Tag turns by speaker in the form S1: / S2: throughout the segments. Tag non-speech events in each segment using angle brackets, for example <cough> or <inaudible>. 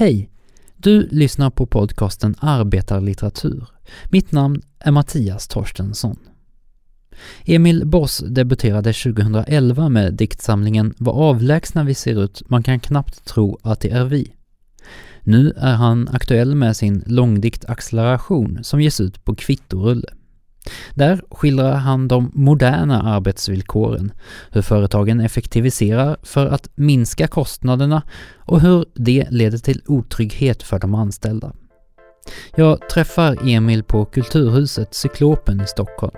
S1: Hej! Du lyssnar på podcasten Arbetarlitteratur. Mitt namn är Mattias Torstensson. Emil Boss debuterade 2011 med diktsamlingen Vad avlägsna vi ser ut, man kan knappt tro att det är vi. Nu är han aktuell med sin långdikt Acceleration som ges ut på kvittorulle. Där skildrar han de moderna arbetsvillkoren, hur företagen effektiviserar för att minska kostnaderna och hur det leder till otrygghet för de anställda. Jag träffar Emil på Kulturhuset Cyklopen i Stockholm.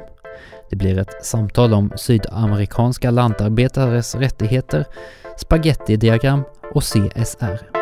S1: Det blir ett samtal om sydamerikanska lantarbetares rättigheter, spagettidiagram och CSR.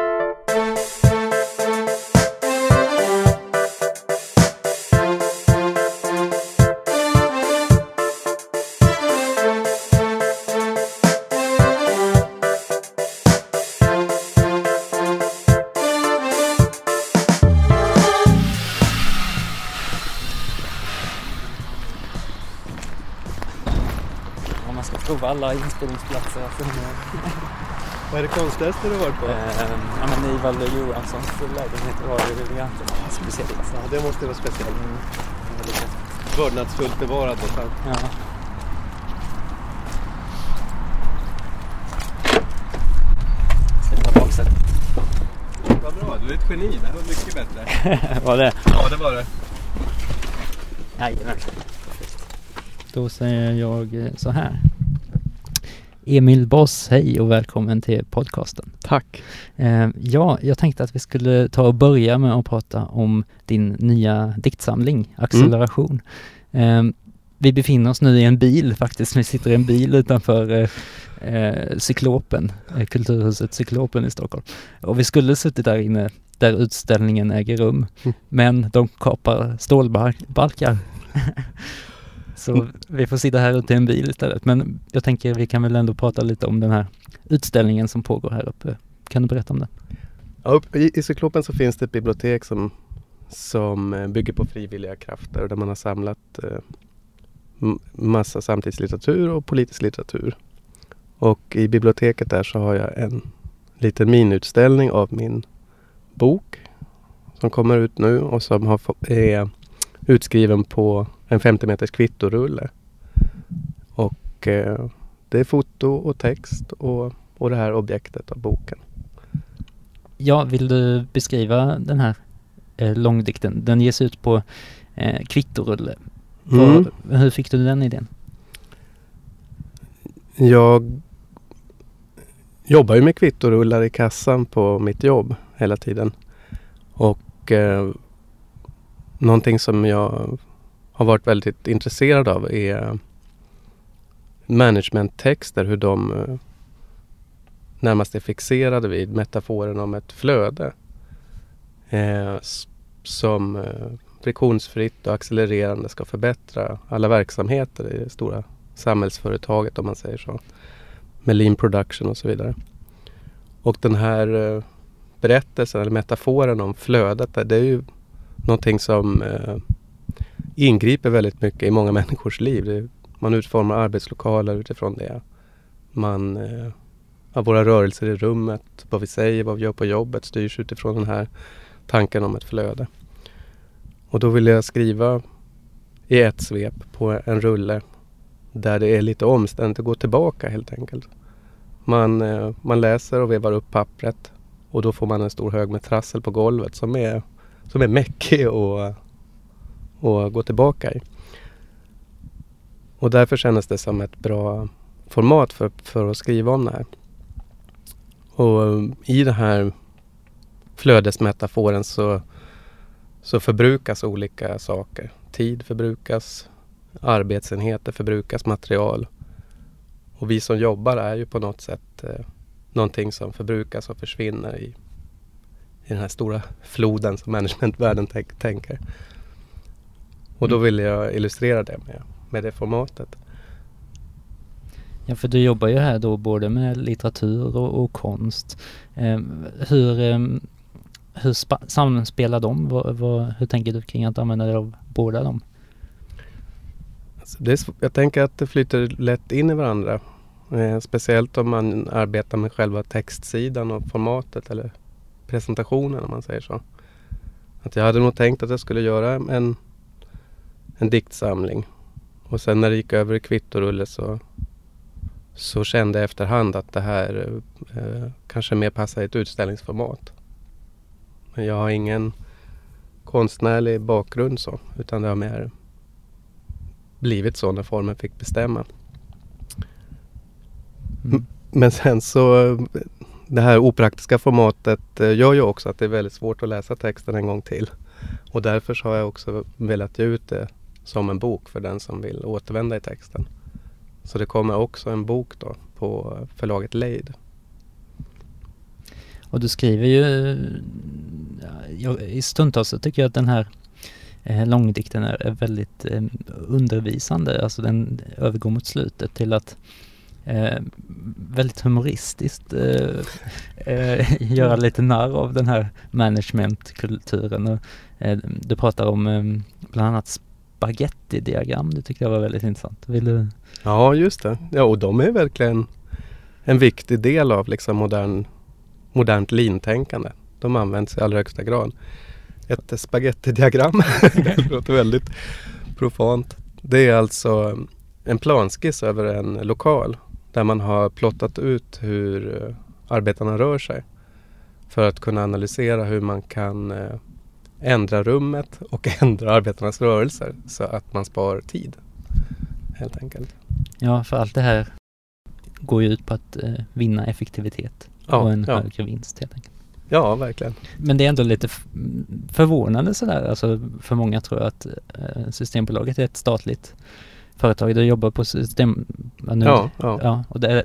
S1: Alla inspelningsplatser jag funnit.
S2: Vad är det konstigaste du har varit på?
S1: Eh, ja, men Ivaldo Johanssons lägenhet var ju ganska speciellt.
S2: Ja, det måste vara speciellt. Mm. Vördnadsfullt bevarad någonstans. Ja.
S1: Sätta baksätet.
S2: Vad bra, du är ett geni. Det här var mycket bättre. <laughs>
S1: var det?
S2: Ja, det var det.
S1: Jajamän. Då säger jag så här. Emil Boss, hej och välkommen till podcasten.
S2: Tack.
S1: Eh, ja, jag tänkte att vi skulle ta och börja med att prata om din nya diktsamling, Acceleration. Mm. Eh, vi befinner oss nu i en bil faktiskt, vi sitter i en bil utanför eh, Cyklopen, Kulturhuset Cyklopen i Stockholm. Och vi skulle suttit där inne där utställningen äger rum, mm. men de kapar stålbalkar. <laughs> Så vi får sitta här ute i en bil istället. Men jag tänker vi kan väl ändå prata lite om den här utställningen som pågår här uppe. Kan du berätta om den?
S2: Ja, i, i Cyklopen så finns det ett bibliotek som, som eh, bygger på frivilliga krafter där man har samlat eh, massa samtidslitteratur och politisk litteratur. Och i biblioteket där så har jag en liten minutställning av min bok som kommer ut nu och som har, är utskriven på en 50 meters kvittorulle. Och eh, det är foto och text och, och det här objektet av boken.
S1: Ja, vill du beskriva den här eh, långdikten? Den ges ut på eh, kvittorulle. Mm. hur fick du den idén?
S2: Jag jobbar ju med kvittorullar i kassan på mitt jobb hela tiden. Och eh, någonting som jag har varit väldigt intresserad av är managementtexter, hur de eh, närmast är fixerade vid metaforen om ett flöde. Eh, som eh, friktionsfritt och accelererande ska förbättra alla verksamheter i det stora samhällsföretaget om man säger så. Med lean production och så vidare. Och den här eh, berättelsen eller metaforen om flödet, det är ju någonting som eh, ingriper väldigt mycket i många <laughs> människors liv. man utformar arbetslokaler utifrån det. Man, eh, våra rörelser i rummet, vad vi säger, vad vi gör på jobbet styrs utifrån den här tanken om ett flöde. Och då vill jag skriva i ett svep på en rulle där det är lite omständigt att gå tillbaka helt enkelt. Man, eh, man läser och vevar upp pappret och då får man en stor hög med trassel på golvet som är, som är <laughs> mäckig och och gå tillbaka i. Och därför kändes det som ett bra format för, för att skriva om det här. Och i den här flödesmetaforen så, så förbrukas olika saker. Tid förbrukas, arbetsenheter förbrukas, material. Och vi som jobbar är ju på något sätt eh, någonting som förbrukas och försvinner i, i den här stora floden som managementvärlden tänker. Och då mm. ville jag illustrera det med, med det formatet.
S1: Ja, för du jobbar ju här då både med litteratur och, och konst. Eh, hur eh, hur samspelar de? Vad, vad, hur tänker du kring att använda dig av båda dem?
S2: Alltså det är, jag tänker att det flyter lätt in i varandra. Eh, speciellt om man arbetar med själva textsidan och formatet eller presentationen om man säger så. Att jag hade nog tänkt att jag skulle göra en, en diktsamling. Och sen när det gick över i kvittorulle så, så kände jag efterhand att det här eh, kanske mer passar i ett utställningsformat. Men jag har ingen konstnärlig bakgrund så, utan det har mer blivit så när formen fick bestämma. Mm. Men sen så det här opraktiska formatet eh, gör ju också att det är väldigt svårt att läsa texten en gång till. Och därför så har jag också velat ge ut det som en bok för den som vill återvända i texten. Så det kommer också en bok då på förlaget Leid.
S1: Och du skriver ju, i stundtals så tycker jag att den här eh, långdikten är, är väldigt eh, undervisande, alltså den övergår mot slutet till att eh, väldigt humoristiskt eh, <laughs> göra lite narr av den här managementkulturen. Och, du pratar om bland annat spagettidiagram, det tyckte jag var väldigt intressant. Vill du?
S2: Ja, just det. Ja, och de är verkligen en viktig del av liksom modern, modernt lintänkande. De används i allra högsta grad. Ett spagettidiagram, <laughs> det låter väldigt profant. Det är alltså en planskiss över en lokal där man har plottat ut hur eh, arbetarna rör sig. För att kunna analysera hur man kan eh, ändra rummet och <laughs> ändra arbetarnas rörelser så att man spar tid. Helt enkelt.
S1: Ja, för allt det här går ju ut på att eh, vinna effektivitet ja, och en ja. högre vinst helt enkelt.
S2: Ja, verkligen.
S1: Men det är ändå lite förvånande sådär, alltså för många tror jag att Systembolaget är ett statligt företag. Du jobbar på system... Nu, ja, ja. ja, och det,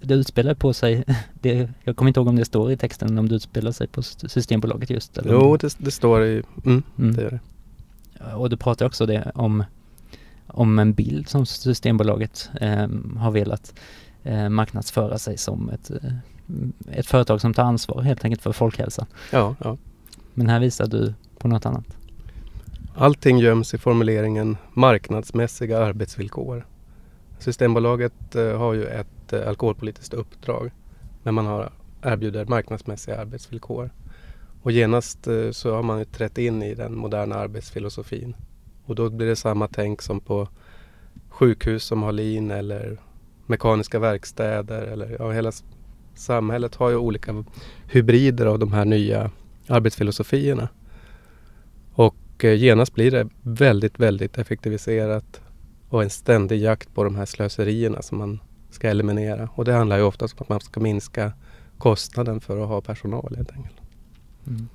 S1: det utspelar på sig, <laughs> det, jag kommer inte ihåg om det står i texten om det utspelar sig på Systembolaget just.
S2: Eller jo, det, det, står i, mm, mm. det gör det.
S1: Och du pratar också det om, om en bild som Systembolaget eh, har velat eh, marknadsföra sig som ett, eh, ett företag som tar ansvar helt enkelt för folkhälsan.
S2: Ja, ja.
S1: Men här visar du på något annat.
S2: Allting göms i formuleringen marknadsmässiga arbetsvillkor. Systembolaget eh, har ju ett eh, alkoholpolitiskt uppdrag när man har, erbjuder marknadsmässiga arbetsvillkor. Och genast eh, så har man ju trätt in i den moderna arbetsfilosofin. Och då blir det samma tänk som på sjukhus som har lin eller mekaniska verkstäder eller ja, hela samhället har ju olika hybrider av de här nya arbetsfilosofierna. Och eh, genast blir det väldigt, väldigt effektiviserat och en ständig jakt på de här slöserierna som man ska eliminera. Och det handlar ju oftast om att man ska minska kostnaden för att ha personal helt enkelt. Mm.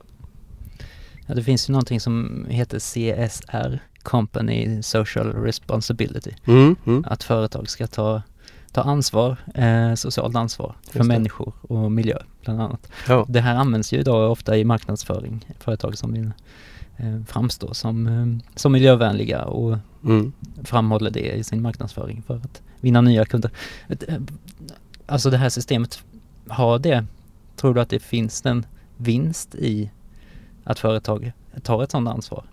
S1: Ja, det finns ju någonting som heter CSR, Company Social Responsibility. Mm, mm. Att företag ska ta, ta ansvar, eh, socialt ansvar för människor och miljö bland annat. Ja. Det här används ju idag ofta i marknadsföring, företag som vill framstå som, eh, som miljövänliga och mm. framhåller det i sin marknadsföring för att vinna nya kunder. Eh, alltså det här systemet, har det, tror du att det finns en vinst i att företag tar ett sådant ansvar?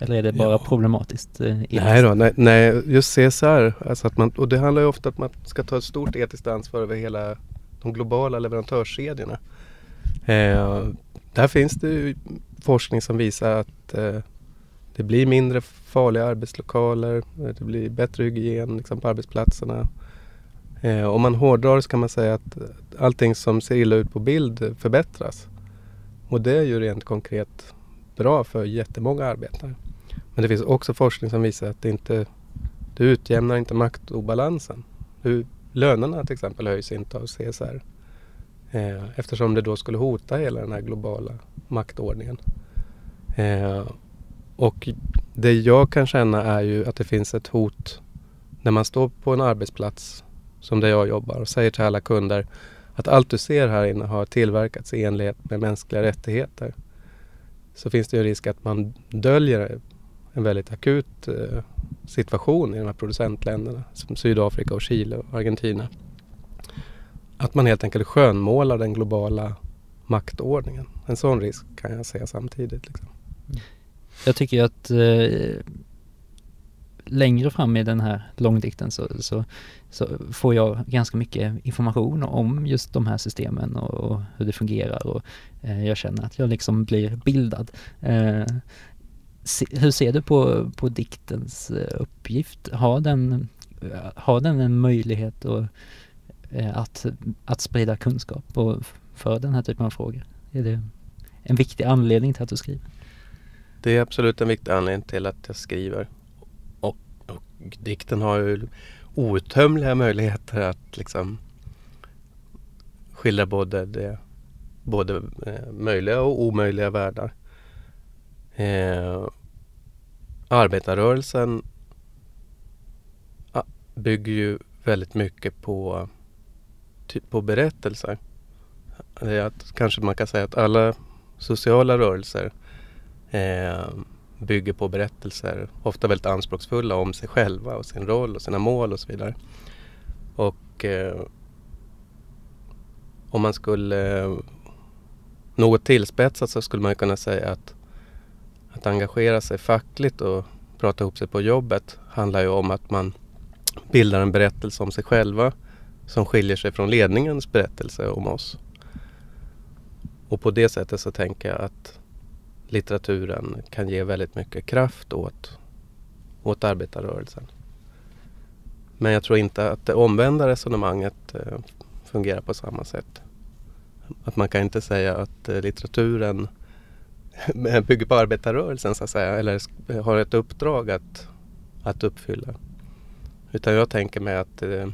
S1: Eller är det bara ja. problematiskt? Eh,
S2: nej då, nej, nej, just CSR, alltså att man, och det handlar ju ofta om att man ska ta ett stort etiskt ansvar över hela de globala leverantörskedjorna. Eh, där finns det forskning som visar att eh, det blir mindre farliga arbetslokaler, eh, det blir bättre hygien liksom, på arbetsplatserna. Eh, om man hårdrar så kan man säga att eh, allting som ser illa ut på bild förbättras. Och det är ju rent konkret bra för jättemånga arbetare. Men det finns också forskning som visar att det inte det utjämnar inte maktobalansen. Lönerna till exempel höjs inte av CSR. Eh, eftersom det då skulle hota hela den här globala maktordningen. Eh, och det jag kan känna är ju att det finns ett hot när man står på en arbetsplats som där jag jobbar och säger till alla kunder att allt du ser här inne har tillverkats i enlighet med mänskliga rättigheter. Så finns det ju en risk att man döljer en väldigt akut eh, situation i de här producentländerna som Sydafrika och Chile och Argentina. Att man helt enkelt skönmålar den globala maktordningen. En sån risk kan jag säga samtidigt. Liksom. Mm.
S1: Jag tycker att eh, längre fram i den här långdikten så, så, så får jag ganska mycket information om just de här systemen och, och hur det fungerar och eh, jag känner att jag liksom blir bildad. Eh, se, hur ser du på, på diktens eh, uppgift? Har den, har den en möjlighet att, Eh, att, att sprida kunskap och för den här typen av frågor? Är det en viktig anledning till att du skriver?
S2: Det är absolut en viktig anledning till att jag skriver. Och, och dikten har ju outtömliga möjligheter att liksom skildra både, det, både eh, möjliga och omöjliga världar. Eh, arbetarrörelsen ah, bygger ju väldigt mycket på, Typ på berättelser. Det är att, kanske man kan säga att alla sociala rörelser eh, bygger på berättelser, ofta väldigt anspråksfulla om sig själva och sin roll och sina mål och så vidare. Och eh, om man skulle eh, något tillspetsat så skulle man kunna säga att att engagera sig fackligt och prata ihop sig på jobbet handlar ju om att man bildar en berättelse om sig själva som skiljer sig från ledningens berättelse om oss. Och på det sättet så tänker jag att litteraturen kan ge väldigt mycket kraft åt, åt arbetarrörelsen. Men jag tror inte att det omvända resonemanget eh, fungerar på samma sätt. Att man kan inte säga att eh, litteraturen <laughs> bygger på arbetarrörelsen så att säga eller har ett uppdrag att, att uppfylla. Utan jag tänker mig att eh,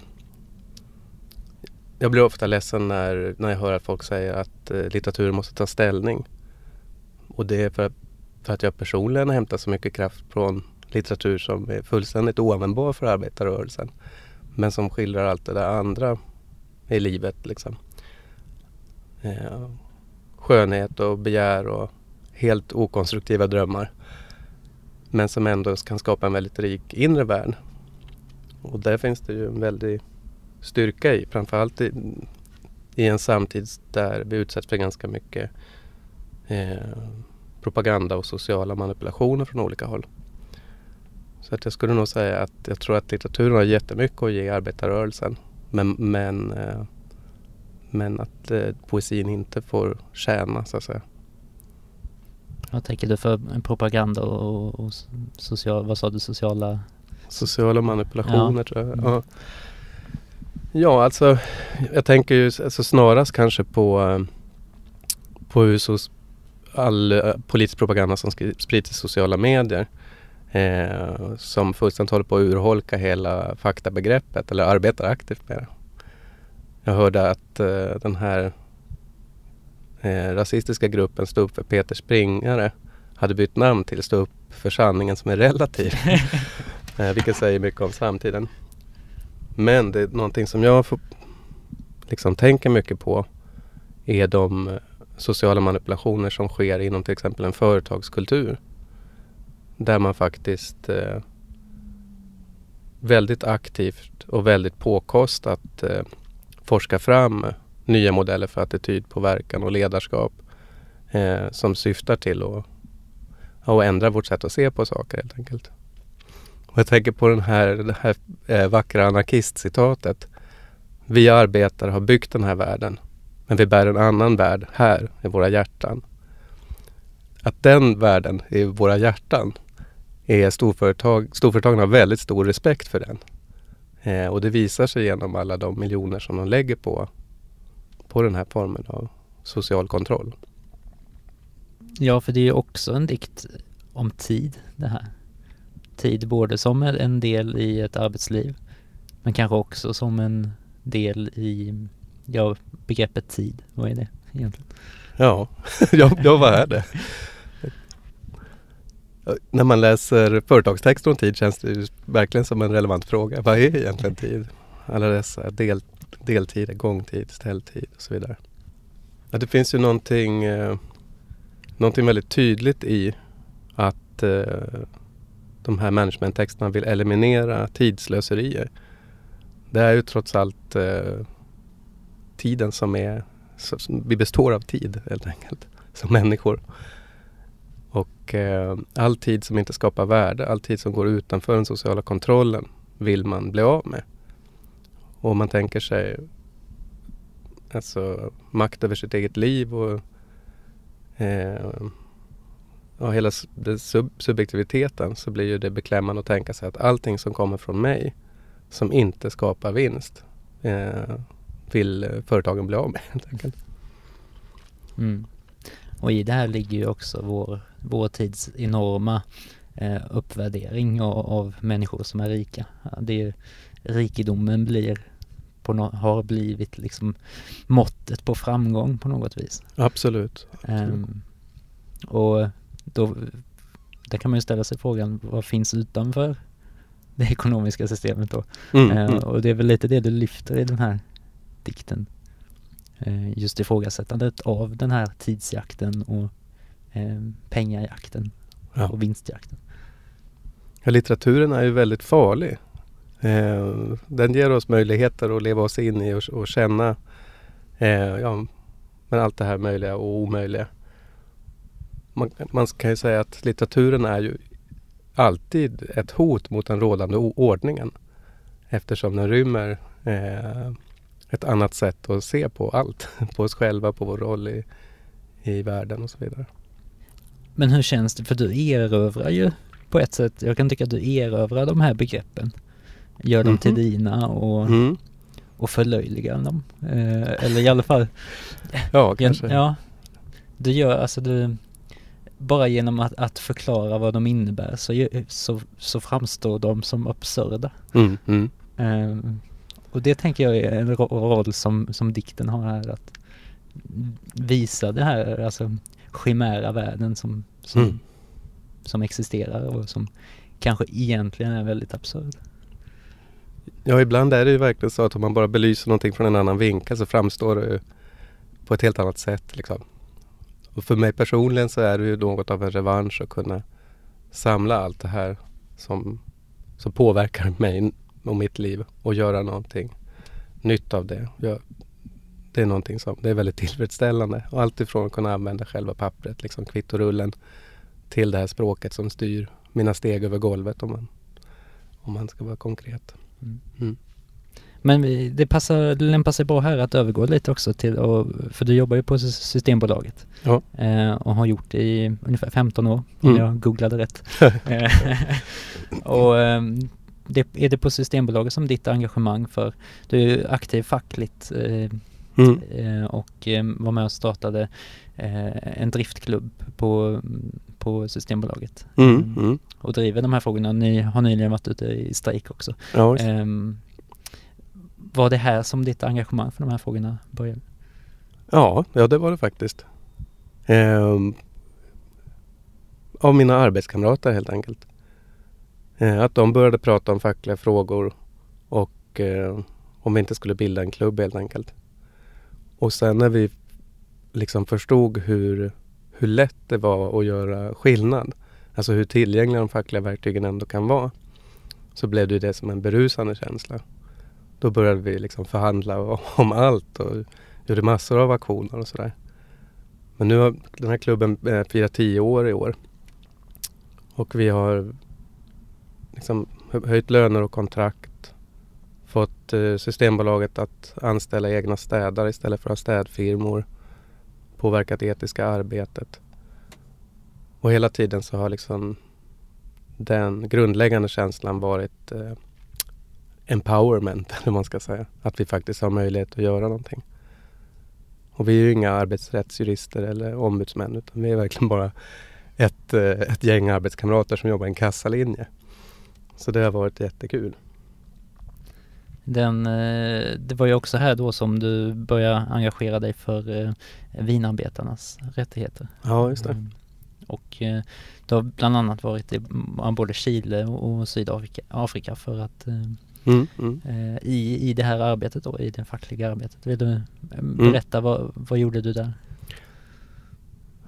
S2: jag blir ofta ledsen när, när jag hör att folk säger att eh, litteraturen måste ta ställning. Och det är för, för att jag personligen hämtar så mycket kraft från litteratur som är fullständigt oanvändbar för arbetarrörelsen. Men som skildrar allt det där andra i livet. Liksom. Eh, skönhet och begär och helt okonstruktiva drömmar. Men som ändå kan skapa en väldigt rik inre värld. Och där finns det ju en väldig styrka i, framförallt i, i en samtid där vi utsätts för ganska mycket eh, propaganda och sociala manipulationer från olika håll. Så att jag skulle nog säga att jag tror att litteraturen har jättemycket att ge arbetarrörelsen. Men, men, eh, men att eh, poesin inte får tjäna så att säga.
S1: Vad tänker du för propaganda och, och social, vad sa du, sociala?
S2: Sociala manipulationer ja. tror jag. Ja. Ja, alltså jag tänker ju alltså, snarast kanske på, eh, på so all uh, politisk propaganda som sprids i sociala medier eh, som fullständigt håller på att urholka hela faktabegreppet eller arbetar aktivt med det. Jag hörde att uh, den här eh, rasistiska gruppen Stå upp för Peter Springare hade bytt namn till Stå upp för sanningen som är relativ. <laughs> eh, vilket säger mycket om samtiden. Men det är någonting som jag får, liksom tänker mycket på är de eh, sociala manipulationer som sker inom till exempel en företagskultur. Där man faktiskt eh, väldigt aktivt och väldigt påkostat eh, forskar fram nya modeller för attitydpåverkan och ledarskap eh, som syftar till att, att ändra vårt sätt att se på saker helt enkelt. Och jag tänker på den här, det här eh, vackra anarkistcitatet. Vi arbetare har byggt den här världen men vi bär en annan värld här i våra hjärtan. Att den världen i våra hjärtan är storföretag, storföretagen har väldigt stor respekt för den. Eh, och det visar sig genom alla de miljoner som de lägger på på den här formen av social kontroll.
S1: Ja, för det är ju också en dikt om tid det här. Tid både som en del i ett arbetsliv men kanske också som en del i, ja, begreppet tid. Vad är det egentligen?
S2: Ja, <laughs> ja, ja vad är det? När man läser företagstexter om tid känns det verkligen som en relevant fråga. Vad är egentligen tid? Alla dessa del, deltider, gångtid, ställtid och så vidare. Ja, det finns ju någonting, eh, någonting väldigt tydligt i att eh, de här managementtexterna vill eliminera tidslöserier. Det är ju trots allt eh, tiden som är, som, vi består av tid helt enkelt, <laughs> som människor. Och eh, all tid som inte skapar värde, all tid som går utanför den sociala kontrollen vill man bli av med. Och om man tänker sig alltså, makt över sitt eget liv och eh, ja, hela sub subjektiviteten så blir ju det beklämmande att tänka sig att allting som kommer från mig som inte skapar vinst eh, vill företagen bli av med <laughs> helt enkelt.
S1: Mm. Och i det här ligger ju också vår, vår tids enorma eh, uppvärdering av, av, människor som är rika. Det är ju, rikedomen blir på no har blivit liksom måttet på framgång på något vis.
S2: Absolut.
S1: Um, och då där kan man ju ställa sig frågan vad finns utanför det ekonomiska systemet då? Mm, uh, mm. Och det är väl lite det du lyfter i den här dikten. Uh, just ifrågasättandet av den här tidsjakten och uh, pengajakten ja. och vinstjakten.
S2: Ja, litteraturen är ju väldigt farlig. Eh, den ger oss möjligheter att leva oss in i och, och känna eh, ja, men allt det här möjliga och omöjliga. Man, man kan ju säga att litteraturen är ju alltid ett hot mot den rådande ordningen eftersom den rymmer eh, ett annat sätt att se på allt. <laughs> På oss själva, på vår roll i, i världen och så vidare.
S1: Men hur känns det? För du erövrar ju på ett sätt, jag kan tycka att du erövrar de här begreppen gör dem mm -hmm. till mhm. dina och, mm. och förlöjligar dem. Eh, eller i alla fall
S2: Ja, kanske.
S1: Ja, du gör alltså du bara genom att, att förklara vad de innebär så, så, så framstår de som absurda. Mm, mm. Eh, och det tänker jag är en roll som, som dikten har här att visa det här alltså chimära världen som, som, mm. som existerar och som kanske egentligen är väldigt absurd.
S2: Ja, ibland är det ju verkligen så att om man bara belyser någonting från en annan vinkel så framstår det på ett helt annat sätt. Liksom. Och för mig personligen så är det ju något av en revansch att kunna samla allt det här som, som påverkar <laughs> mig och mitt liv och göra någonting nytt av det. Jag, det är någonting som det är väldigt tillfredsställande. Och alltifrån att kunna använda själva pappret, liksom kvittorullen, till det här språket som styr mina steg över golvet om man, om man ska vara konkret. Mm.
S1: Men det, passar, lämpar sig bra här att övergå lite också till, och, för du jobbar ju på Systembolaget ja. eh, och har gjort det i ungefär 15 år om mm. jag googlade rätt. <laughs> Eh, och eh, det, är det på Systembolaget som ditt engagemang för, du är aktiv fackligt eh, mm. Eh, och eh, var med och startade en driftklubb på, på Systembolaget. Mm, mm, mm. Och driver de här frågorna. Ni har nyligen varit ute i strejk också. Ja, var det här som ditt engagemang för de här frågorna började?
S2: Ja, ja det var det faktiskt. Um, av mina arbetskamrater helt enkelt. Uh, att de började prata om fackliga frågor och eh, om vi inte skulle bilda en klubb helt enkelt. Och sen när vi liksom förstod hur hur lätt det var att göra skillnad. Alltså hur tillgängliga de fackliga verktygen ändå kan vara. Så blev det det som en berusande känsla. Då började vi liksom förhandla om <laughs> allt och gjorde massor av aktioner och sådär. Men nu har den här klubben eh, firat tio år i år. Och vi har liksom höjt löner och kontrakt. Fått eh, Systembolaget att anställa egna städare istället för att ha städfirmor påverkat det etiska arbetet. Och hela tiden så har liksom den grundläggande känslan varit eh, empowerment, <laughs> eller man ska säga. Att vi faktiskt har möjlighet att göra någonting. Och vi är ju inga arbetsrättsjurister eller ombudsmän utan vi är verkligen bara ett, eh, ett gäng arbetskamrater som jobbar i en kassalinje. Så det har varit jättekul.
S1: Den, eh, det var ju också här då som du började engagera dig för eh, vinarbetarnas rättigheter.
S2: Ja, just det. Mm.
S1: Och du har bland annat varit i både Chile och Sydafrika Afrika för att mm, mm. I, i det här arbetet då, i det fackliga arbetet. Vill du mm. berätta mm. vad, vad gjorde du där?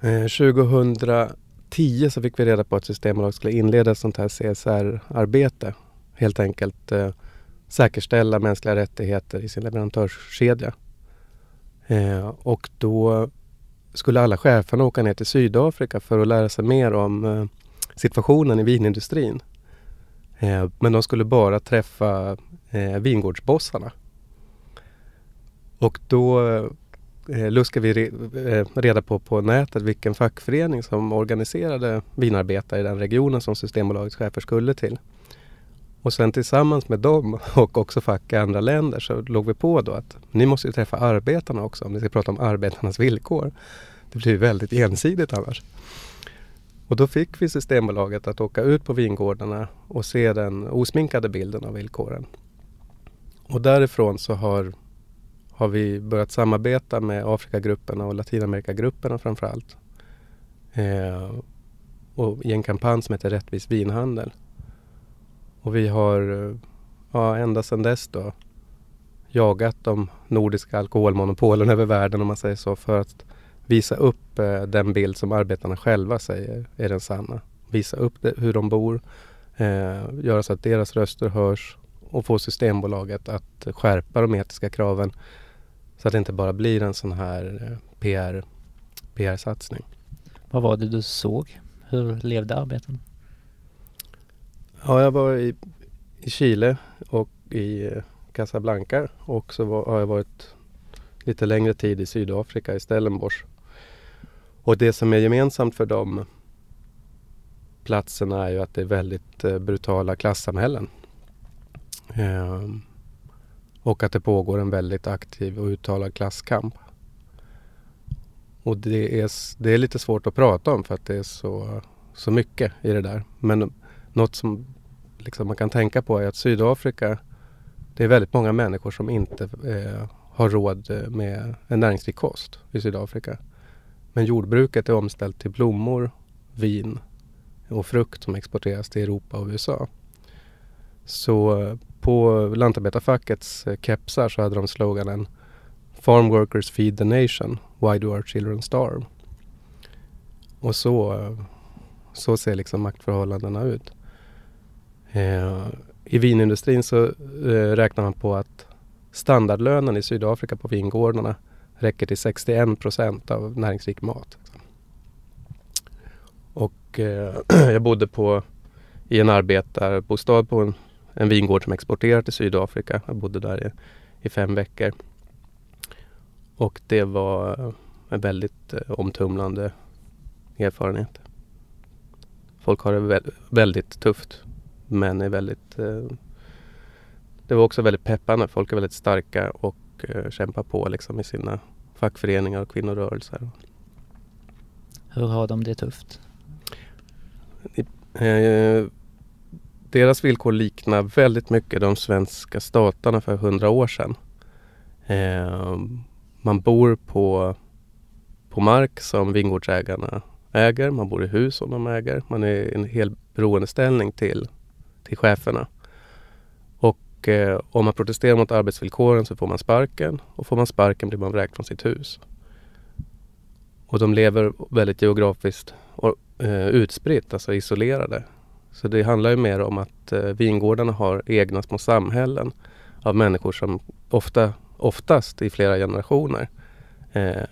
S2: 2010 så fick vi reda på att Systembolaget skulle inleda ett sånt här CSR-arbete. Helt enkelt säkerställa mänskliga rättigheter i sin leverantörskedja. Eh, och då skulle alla cheferna åka ner till Sydafrika för att lära sig mer om eh, situationen i vinindustrin. Eh, men de skulle bara träffa eh, vingårdsbossarna. Och då eh, luskade vi re, eh, reda på på nätet vilken fackförening som organiserade vinarbetare i den regionen som Systembolagets chefer skulle till. Och sen tillsammans med dem och också fack i andra länder så låg vi på då att ni måste ju träffa arbetarna också om ni ska prata om arbetarnas villkor. Det blir väldigt ensidigt annars. Och då fick vi Systembolaget att åka ut på vingårdarna och se den osminkade bilden av villkoren. Och därifrån så har, har vi börjat samarbeta med Afrikagrupperna och Latinamerikagrupperna framförallt. Eh, och i en kampanj som heter Rättvis vinhandel. Och vi har ja, ända sedan dess då jagat de nordiska alkoholmonopolen över världen om man säger så för att visa upp eh, den bild som arbetarna själva säger är den sanna. Visa upp det, hur de bor, eh, göra så att deras röster hörs och få Systembolaget att skärpa de etiska kraven så att det inte bara blir en sån här eh, PR, PR-satsning.
S1: Vad var det du såg? Hur levde arbetarna?
S2: Ja, jag var i, i Chile och i eh, Casablanca och så var, har jag varit lite längre tid i Sydafrika, i Stellenbosch. Och det som är gemensamt för de platserna är ju att det är väldigt eh, brutala klassamhällen. Ehm, och att det pågår en väldigt aktiv och uttalad klasskamp. Och det är, det är lite svårt att prata om för att det är så, så mycket i det där. Men något som liksom man kan tänka på är att Sydafrika, det är väldigt många människor som inte eh, har råd eh, med en näringsrik kost i Sydafrika. Men jordbruket är omställt till blommor, vin och frukt som exporteras till Europa och USA. Så eh, på Lantarbetarfackets eh, kepsar så hade de sloganen Farm workers feed the nation, why do our children starve? Och så, eh, så ser liksom maktförhållandena ut. Eh, I vinindustrin så eh, räknar man på att standardlönen i Sydafrika på vingårdarna räcker till 61 procent av näringsrik mat. Och eh, <clears throat> jag bodde på, i en arbetarbostad på en, en vingård som exporterar till Sydafrika. Jag bodde där i, i fem veckor. Och det var en väldigt eh, omtumlande erfarenhet. Folk har det väldigt tufft men är väldigt... Eh, det var också väldigt peppande. Folk är väldigt starka och eh, kämpar på liksom i sina fackföreningar och kvinnorörelser.
S1: Hur har de det tufft?
S2: Eh, deras villkor liknar väldigt mycket de svenska staterna för hundra år sedan. Eh, man bor på, på mark som vingårdsägarna äger. Man bor i hus som de äger. Man är i en hel beroendeställning till till cheferna. Och eh, om man protesterar mot arbetsvillkoren så får man sparken och får man sparken blir man vräkt från sitt hus. Och de lever väldigt geografiskt och, eh, utspritt, alltså isolerade. Så det handlar ju mer om att eh, vingårdarna har egna små samhällen av människor som ofta, oftast i flera generationer eh,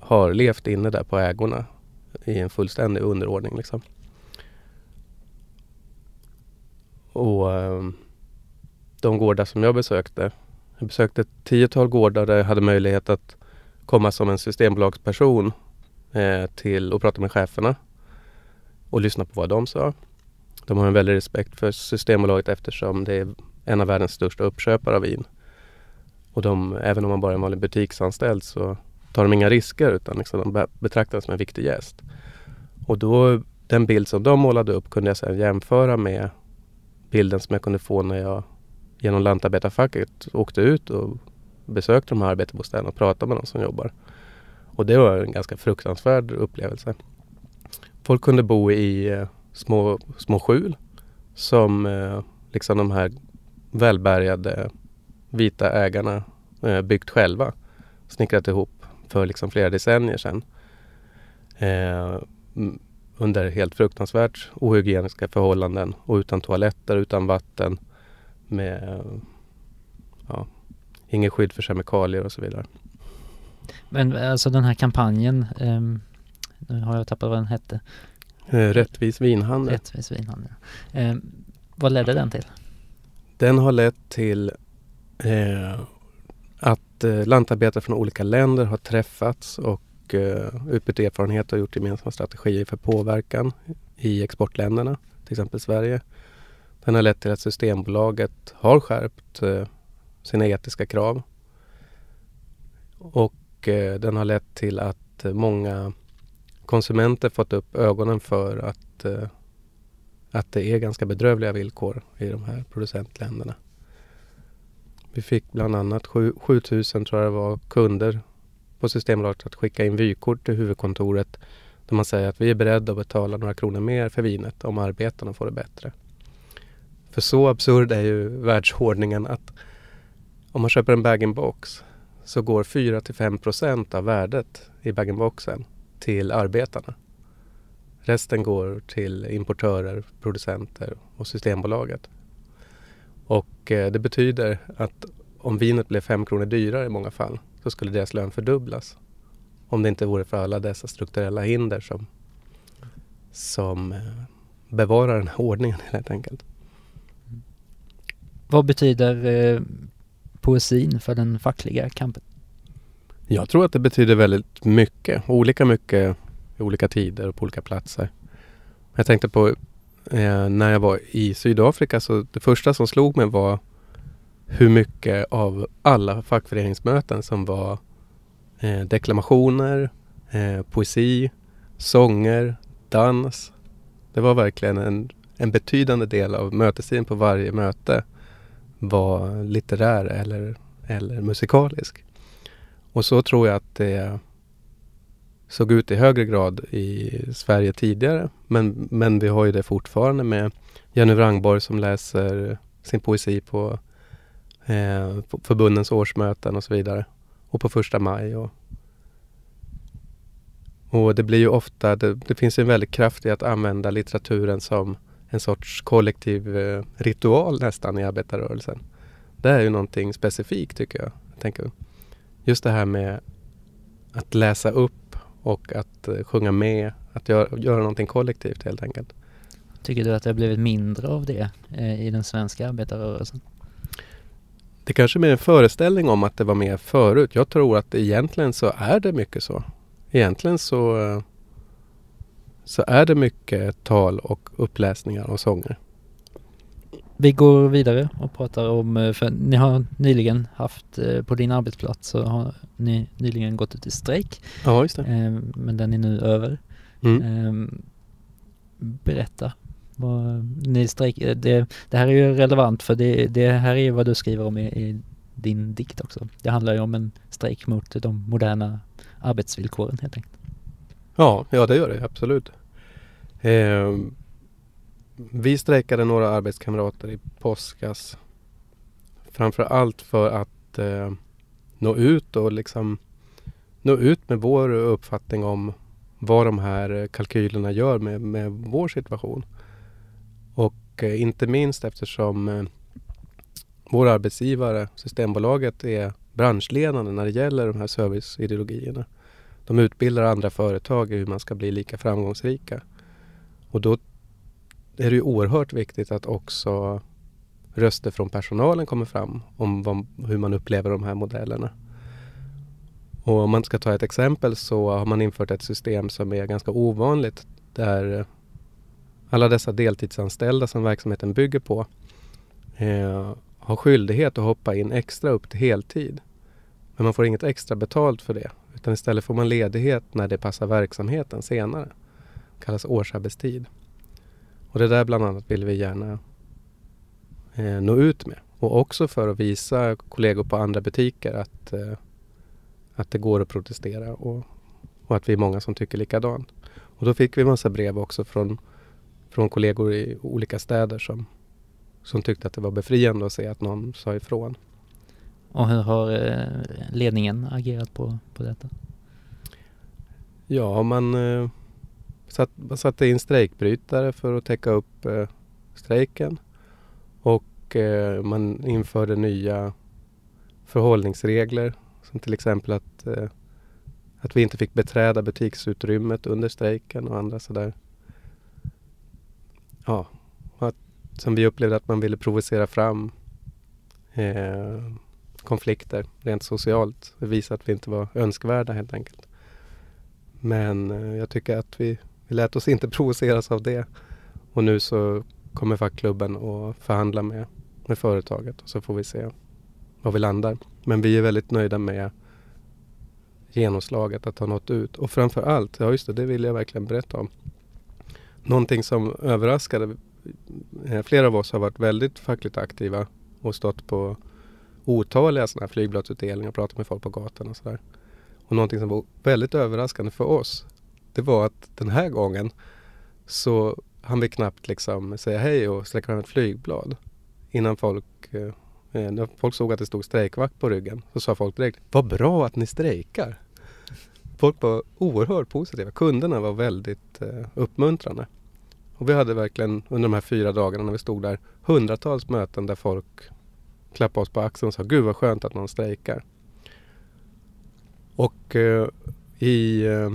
S2: har levt inne där på ägorna i en fullständig underordning. Liksom. Och Eh, de gårdar som jag besökte, jag besökte ett tiotal gårdar där jag hade möjlighet att komma som en systembolagsperson eh, till och prata med cheferna och lyssna på vad de sa. De har en väldig respekt för Systembolaget eftersom det är en av världens största uppköpare av vin. Och de, även om man bara är en vanlig butiksanställd så tar de inga risker utan liksom de betraktas som en viktig gäst. Och då, den bild som de målade upp kunde jag sedan jämföra med bilden som jag kunde få när jag genom lantarbetarfacket åkte ut och besökte de här arbetarbostäderna och pratade med de som jobbar. Och det var en ganska fruktansvärd upplevelse. Folk kunde bo i eh, små, små skjul som eh, liksom de här välbärgade vita ägarna eh, byggt själva. Snickrat ihop för liksom flera decennier sedan. Eh, under helt fruktansvärt ohygieniska förhållanden och utan toaletter, utan vatten med ja, inget skydd för kemikalier och så vidare.
S1: Men alltså den här kampanjen, um, nu har jag tappat vad den hette.
S2: Eh, rättvis vinhandel.
S1: Rättvis vinhandel. Um, vad ledde den till?
S2: Den har lett till eh, att eh, lantarbetare från olika länder har träffats och eh, utbytt erfarenhet och gjort gemensamma strategier för påverkan i exportländerna, till exempel Sverige. Den har lett till att Systembolaget har skärpt eh, sina etiska krav. Och eh, den har lett till att många konsumenter fått upp ögonen för att, eh, att det är ganska bedrövliga villkor i de här producentländerna. Vi fick bland annat 7000 tror jag det var kunder på Systembolaget att skicka in vykort till huvudkontoret där man säger att vi är beredda att betala några kronor mer för vinet om arbetarna får det bättre. För så absurd är ju världsordningen att om man köper en bag-in-box så går 4-5 procent av värdet i bag-in-boxen till arbetarna. Resten går till importörer, producenter och Systembolaget. Och eh, det betyder att om vinet blev 5 kronor dyrare i många fall så skulle deras lön fördubblas. Om det inte vore för alla dessa strukturella hinder som, som eh, bevarar den här ordningen helt enkelt.
S1: Vad betyder eh, poesin för den fackliga kampen?
S2: Jag tror att det betyder väldigt mycket. Olika mycket i olika tider och på olika platser. Jag tänkte på eh, när jag var i Sydafrika så det första som slog mig var hur mycket av alla fackföreningsmöten som var eh, deklamationer, eh, poesi, sånger, dans. Det var verkligen en, en betydande del av mötestiden på varje möte var litterär eller, eller musikalisk. Och så tror jag att det såg ut i högre grad i Sverige tidigare. Men, men vi har ju det fortfarande med Jenny Wrangborg som läser sin poesi på, eh, förbundens årsmöten och så vidare. Och på första maj. Och, och det blir ju ofta, det, det finns en väldigt kraft i att använda litteraturen som en sorts kollektiv eh, ritual nästan i arbetarrörelsen. Det är ju någonting specifikt tycker jag. jag tänker, just det här med att läsa upp och att uh, sjunga med, att gör, göra någonting kollektivt helt enkelt.
S1: Tycker du att det har blivit mindre av det eh, i den svenska arbetarrörelsen?
S2: Det kanske är mer en föreställning om att det var mer förut. Jag tror att egentligen så är det mycket så. Egentligen så uh, så är det mycket tal och uppläsningar och sånger.
S1: Vi går vidare och pratar om, eh, för ni har nyligen haft eh, på din arbetsplats så har ni nyligen gått ut i strejk.
S2: Ja, just det.
S1: Eh, men den är nu över. Mm. Berätta. Vad, ni strejk, det, det här är ju relevant för det, det här är vad du skriver om i, i din dikt också. Det handlar ju om en strejk mot de moderna arbetsvillkoren helt enkelt.
S2: Ja, ja det gör det absolut. Eh, vi strejkade några arbetskamrater i påskas. Framför allt för att eh, nå ut och liksom nå ut med vår uppfattning om vad de här kalkylerna gör med, med vår situation. Och eh, inte minst eftersom eh, vår arbetsgivare Systembolaget är branschledande när det gäller de här serviceideologierna. De utbildar andra företag i hur man ska bli lika framgångsrika. Och då är det ju oerhört viktigt att också röster från personalen kommer fram om vad, hur man upplever de här modellerna. Och om man ska ta ett exempel så har man infört ett system som är ganska ovanligt där alla dessa deltidsanställda som verksamheten bygger på eh, har skyldighet att hoppa in extra upp till heltid. Men man får inget extra betalt för det utan istället får man ledighet när det passar verksamheten senare. Det kallas årsarbetstid. Och det där bland annat vill vi gärna eh, nå ut med. Och också för att visa kollegor på andra butiker att, eh, att det går att protestera och, och att vi är många som tycker likadant. Och då fick vi massa brev också från, från kollegor i olika städer som, som tyckte att det var befriande att se att någon sa ifrån.
S1: Och hur har eh, ledningen agerat på, på detta?
S2: Ja, man, eh, satt, man satte in strejkbrytare för att täcka upp eh, strejken. Och eh, man införde nya förhållningsregler som till exempel att eh, Att vi inte fick beträda butiksutrymmet under strejken och andra sådär. Ja, att, som vi upplevde att man ville provocera fram eh, konflikter rent socialt. Visa att vi inte var önskvärda helt enkelt. Men eh, jag tycker att vi, vi lät oss inte <laughs> provoceras av det. Och nu så kommer fackklubben att förhandla med, med företaget och så får vi se var vi landar. Men vi är väldigt nöjda med genomslaget att ha nått ut. Och framför allt, ja just det, det vill jag verkligen berätta om. Någonting som överraskade, eh, flera av oss har varit väldigt fackligt aktiva och stått på otaliga sådana här flygbladsutdelningar och pratat med folk på gatan och sådär. Och någonting som var väldigt överraskande för oss, det var att den här gången så han vi knappt liksom säga hej och sträcka fram ett flygblad innan folk eh, eh, när folk såg att det stod strejkvakt på ryggen så sa folk direkt Vad bra att ni strejkar! Folk var oerhört positiva. Kunderna var väldigt eh, uppmuntrande. Och vi hade verkligen under de här fyra dagarna när vi stod där hundratals möten där folk klappade oss på axeln och sa Gud vad skönt att någon strejkar. Och eh, i, eh,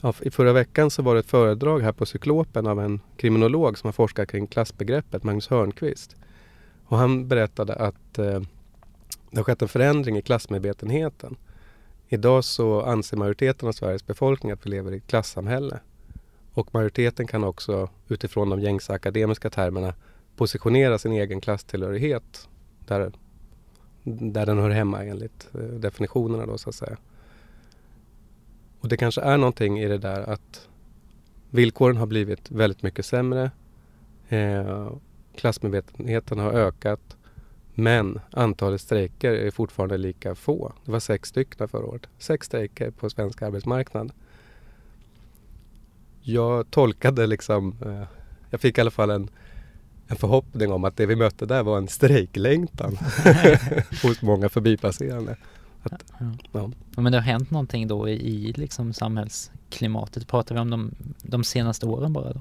S2: ja, i förra veckan så var det ett föredrag här på Cyklopen av en kriminolog som har forskat kring klassbegreppet, Magnus Hörnqvist. Och han berättade att eh, det har skett en förändring i klassmedvetenheten. Idag så anser majoriteten av Sveriges befolkning att vi lever i ett klassamhälle. Och majoriteten kan också utifrån de gängse akademiska termerna positionera sin egen klasstillhörighet där, där den hör hemma enligt eh, definitionerna då så att säga. Och det kanske är någonting i det där att villkoren har blivit väldigt mycket sämre. Eh, klassmedvetenheten har ökat. Men antalet strejker är fortfarande lika få. Det var sex stycken förra året. Sex strejker på svensk arbetsmarknad. Jag tolkade liksom, eh, jag fick i alla fall en, en förhoppning om att det vi mötte där var en strejklängtan <laughs> hos många förbipasserande.
S1: Att, ja. ja. Men det har hänt någonting då i, i liksom samhällsklimatet. Pratar vi om de, de senaste åren bara då?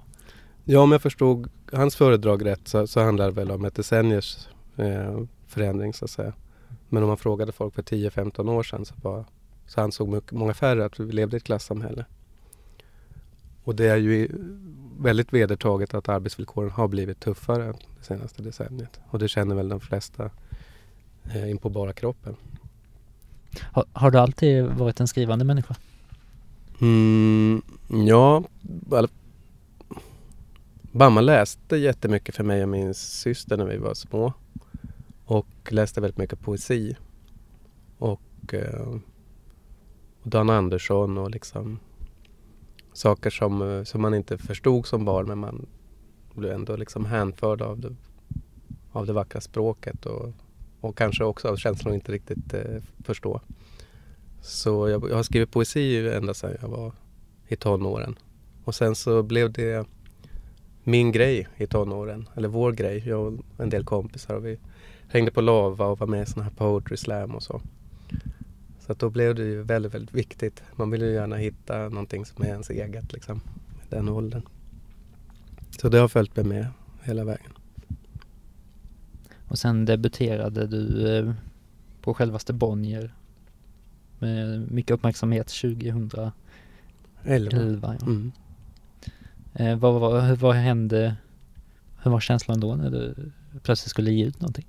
S2: Ja, om jag förstod hans föredrag rätt så, så handlar det väl om ett decenniers eh, förändring så att säga. Men om man frågade folk för 10-15 år sedan så, var, så ansåg mycket, många färre att vi levde i ett klassamhälle. Och det är ju väldigt vedertaget att arbetsvillkoren har blivit tuffare det senaste decenniet. Och det känner väl de flesta eh, in på bara kroppen.
S1: Har, har, du alltid varit en skrivande människa?
S2: Mm, ja, Mamma läste jättemycket för mig och min syster när vi var små. Och läste väldigt mycket poesi. Och, eh, Dan Andersson och liksom saker som, eh, som man inte förstod som barn men man blev ändå liksom hänförd av det, av det vackra språket och, och kanske också av känslan att inte riktigt eh, förstå. Så jag, jag har skrivit poesi ända sedan jag var i tonåren. Och sen så blev det min grej i tonåren, eller vår grej, jag och en del kompisar. Och vi hängde på Lava och var med i sådana här poetry slam och så. Så att då blev det ju väldigt, väldigt viktigt. Man vill ju gärna hitta någonting som är ens eget liksom, den åldern. Så det har följt med mig hela vägen.
S1: Och sen debuterade du eh, på självaste Bonnier med mycket uppmärksamhet 2011. 11, ja. Mm. Eh, vad, vad, vad hände? Hur var känslan då när du plötsligt skulle ge ut någonting?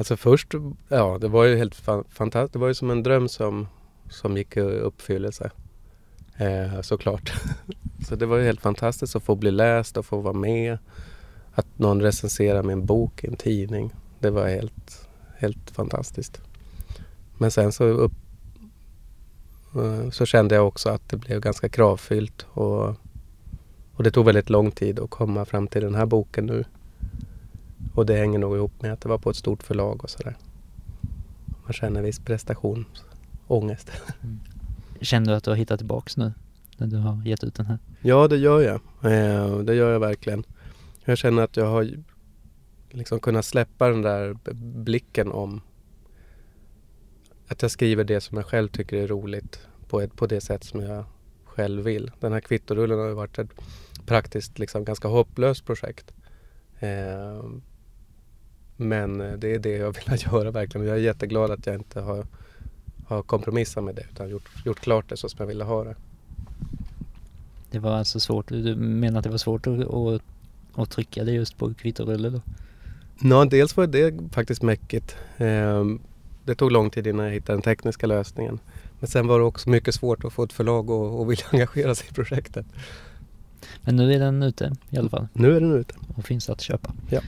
S2: Alltså först, ja det var ju helt fantastiskt. Det var ju som en dröm som, som gick i uppfyllelse. Eh, såklart. <laughs> Så det var ju helt fantastiskt att få bli läst och få vara med. Att någon recenserar min bok i en tidning. Det var helt, helt fantastiskt. Men sen så, upp, eh, så kände jag också att det blev ganska kravfyllt och och det tog väldigt lång tid att komma fram till den här boken nu. Och det hänger nog ihop med att det var på ett stort förlag och sådär. Man känner viss prestationsångest. Mm.
S1: Känner du att du har hittat tillbaks nu? När du har gett ut den här?
S2: Ja, det gör jag. Eh, det gör jag verkligen. Jag känner att jag har liksom kunnat släppa den där blicken om att jag skriver det som jag själv tycker är roligt på, ett, på det sätt som jag själv vill. Den här kvittorullen har ju varit ett praktiskt liksom ganska hopplöst projekt. Eh, men det är det jag <laughs> vill göra verkligen. Jag är jätteglad att jag inte har, ha kompromissat med det utan gjort, gjort klart det så som jag ville ha det.
S1: Det var alltså svårt, du menar att det var svårt att, att, att trycka det just på kvittorulle då?
S2: Ja, dels var det faktiskt mäckigt. Ehm, det tog lång tid innan jag hittade den tekniska lösningen. Men sen var det också mycket svårt att få ett förlag att vilja <laughs> engagera sig i projektet.
S1: Men nu är den ute i alla fall?
S2: Nu är den ute.
S1: Och finns att köpa?
S2: Ja.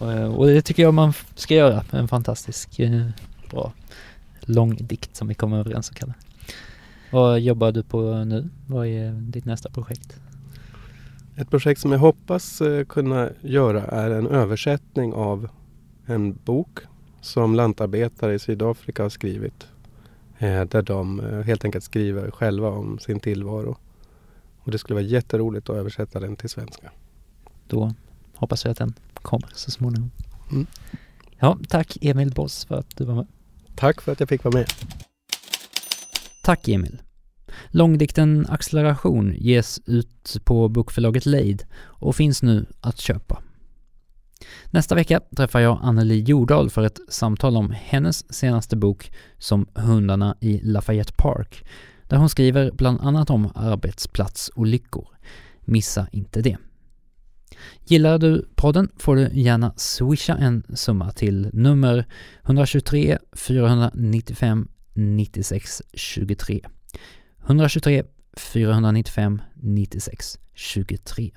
S1: Och, eh, och det tycker jag man ska göra. En fantastisk eh, bra lång dikt som vi kom överens om kalla. Vad jobbar du på nu? Vad är ditt nästa projekt?
S2: Ett projekt som jag hoppas eh, kunna göra är en översättning av en bok som lantarbetare i Sydafrika har skrivit. Där de helt enkelt skriver själva om sin tillvaro. Och det skulle vara jätteroligt att översätta den till svenska.
S1: Då hoppas vi att den kommer så småningom.
S2: Mm.
S1: Ja, tack Emil Boss för att du var med.
S2: Tack för att jag fick vara med.
S1: Tack Emil. Långdikten Acceleration ges ut på bokförlaget Leid och finns nu att köpa. Nästa vecka träffar jag Anneli Jordahl för ett samtal om hennes senaste bok Som hundarna i Lafayette Park, där hon skriver bland annat om arbetsplatsolyckor. Missa inte det. Gillar du podden får du gärna swisha en summa till nummer 123 495 96 23. 123 495 96 23.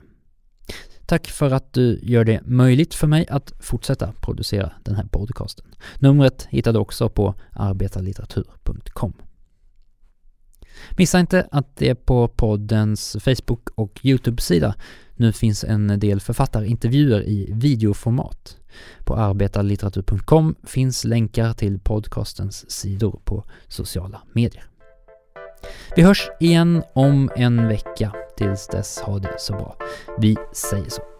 S1: Tack för att du gör det möjligt för mig att fortsätta producera den här podcasten. Numret hittar du också på arbetarlitteratur.com. Missa inte att det på poddens Facebook och YouTube-sida nu finns en del författarintervjuer i videoformat. På arbetarlitteratur.com finns länkar till podcastens sidor på sociala medier. Vi hörs igen om en vecka. Tills dess, ha det så bra. Vi säger så.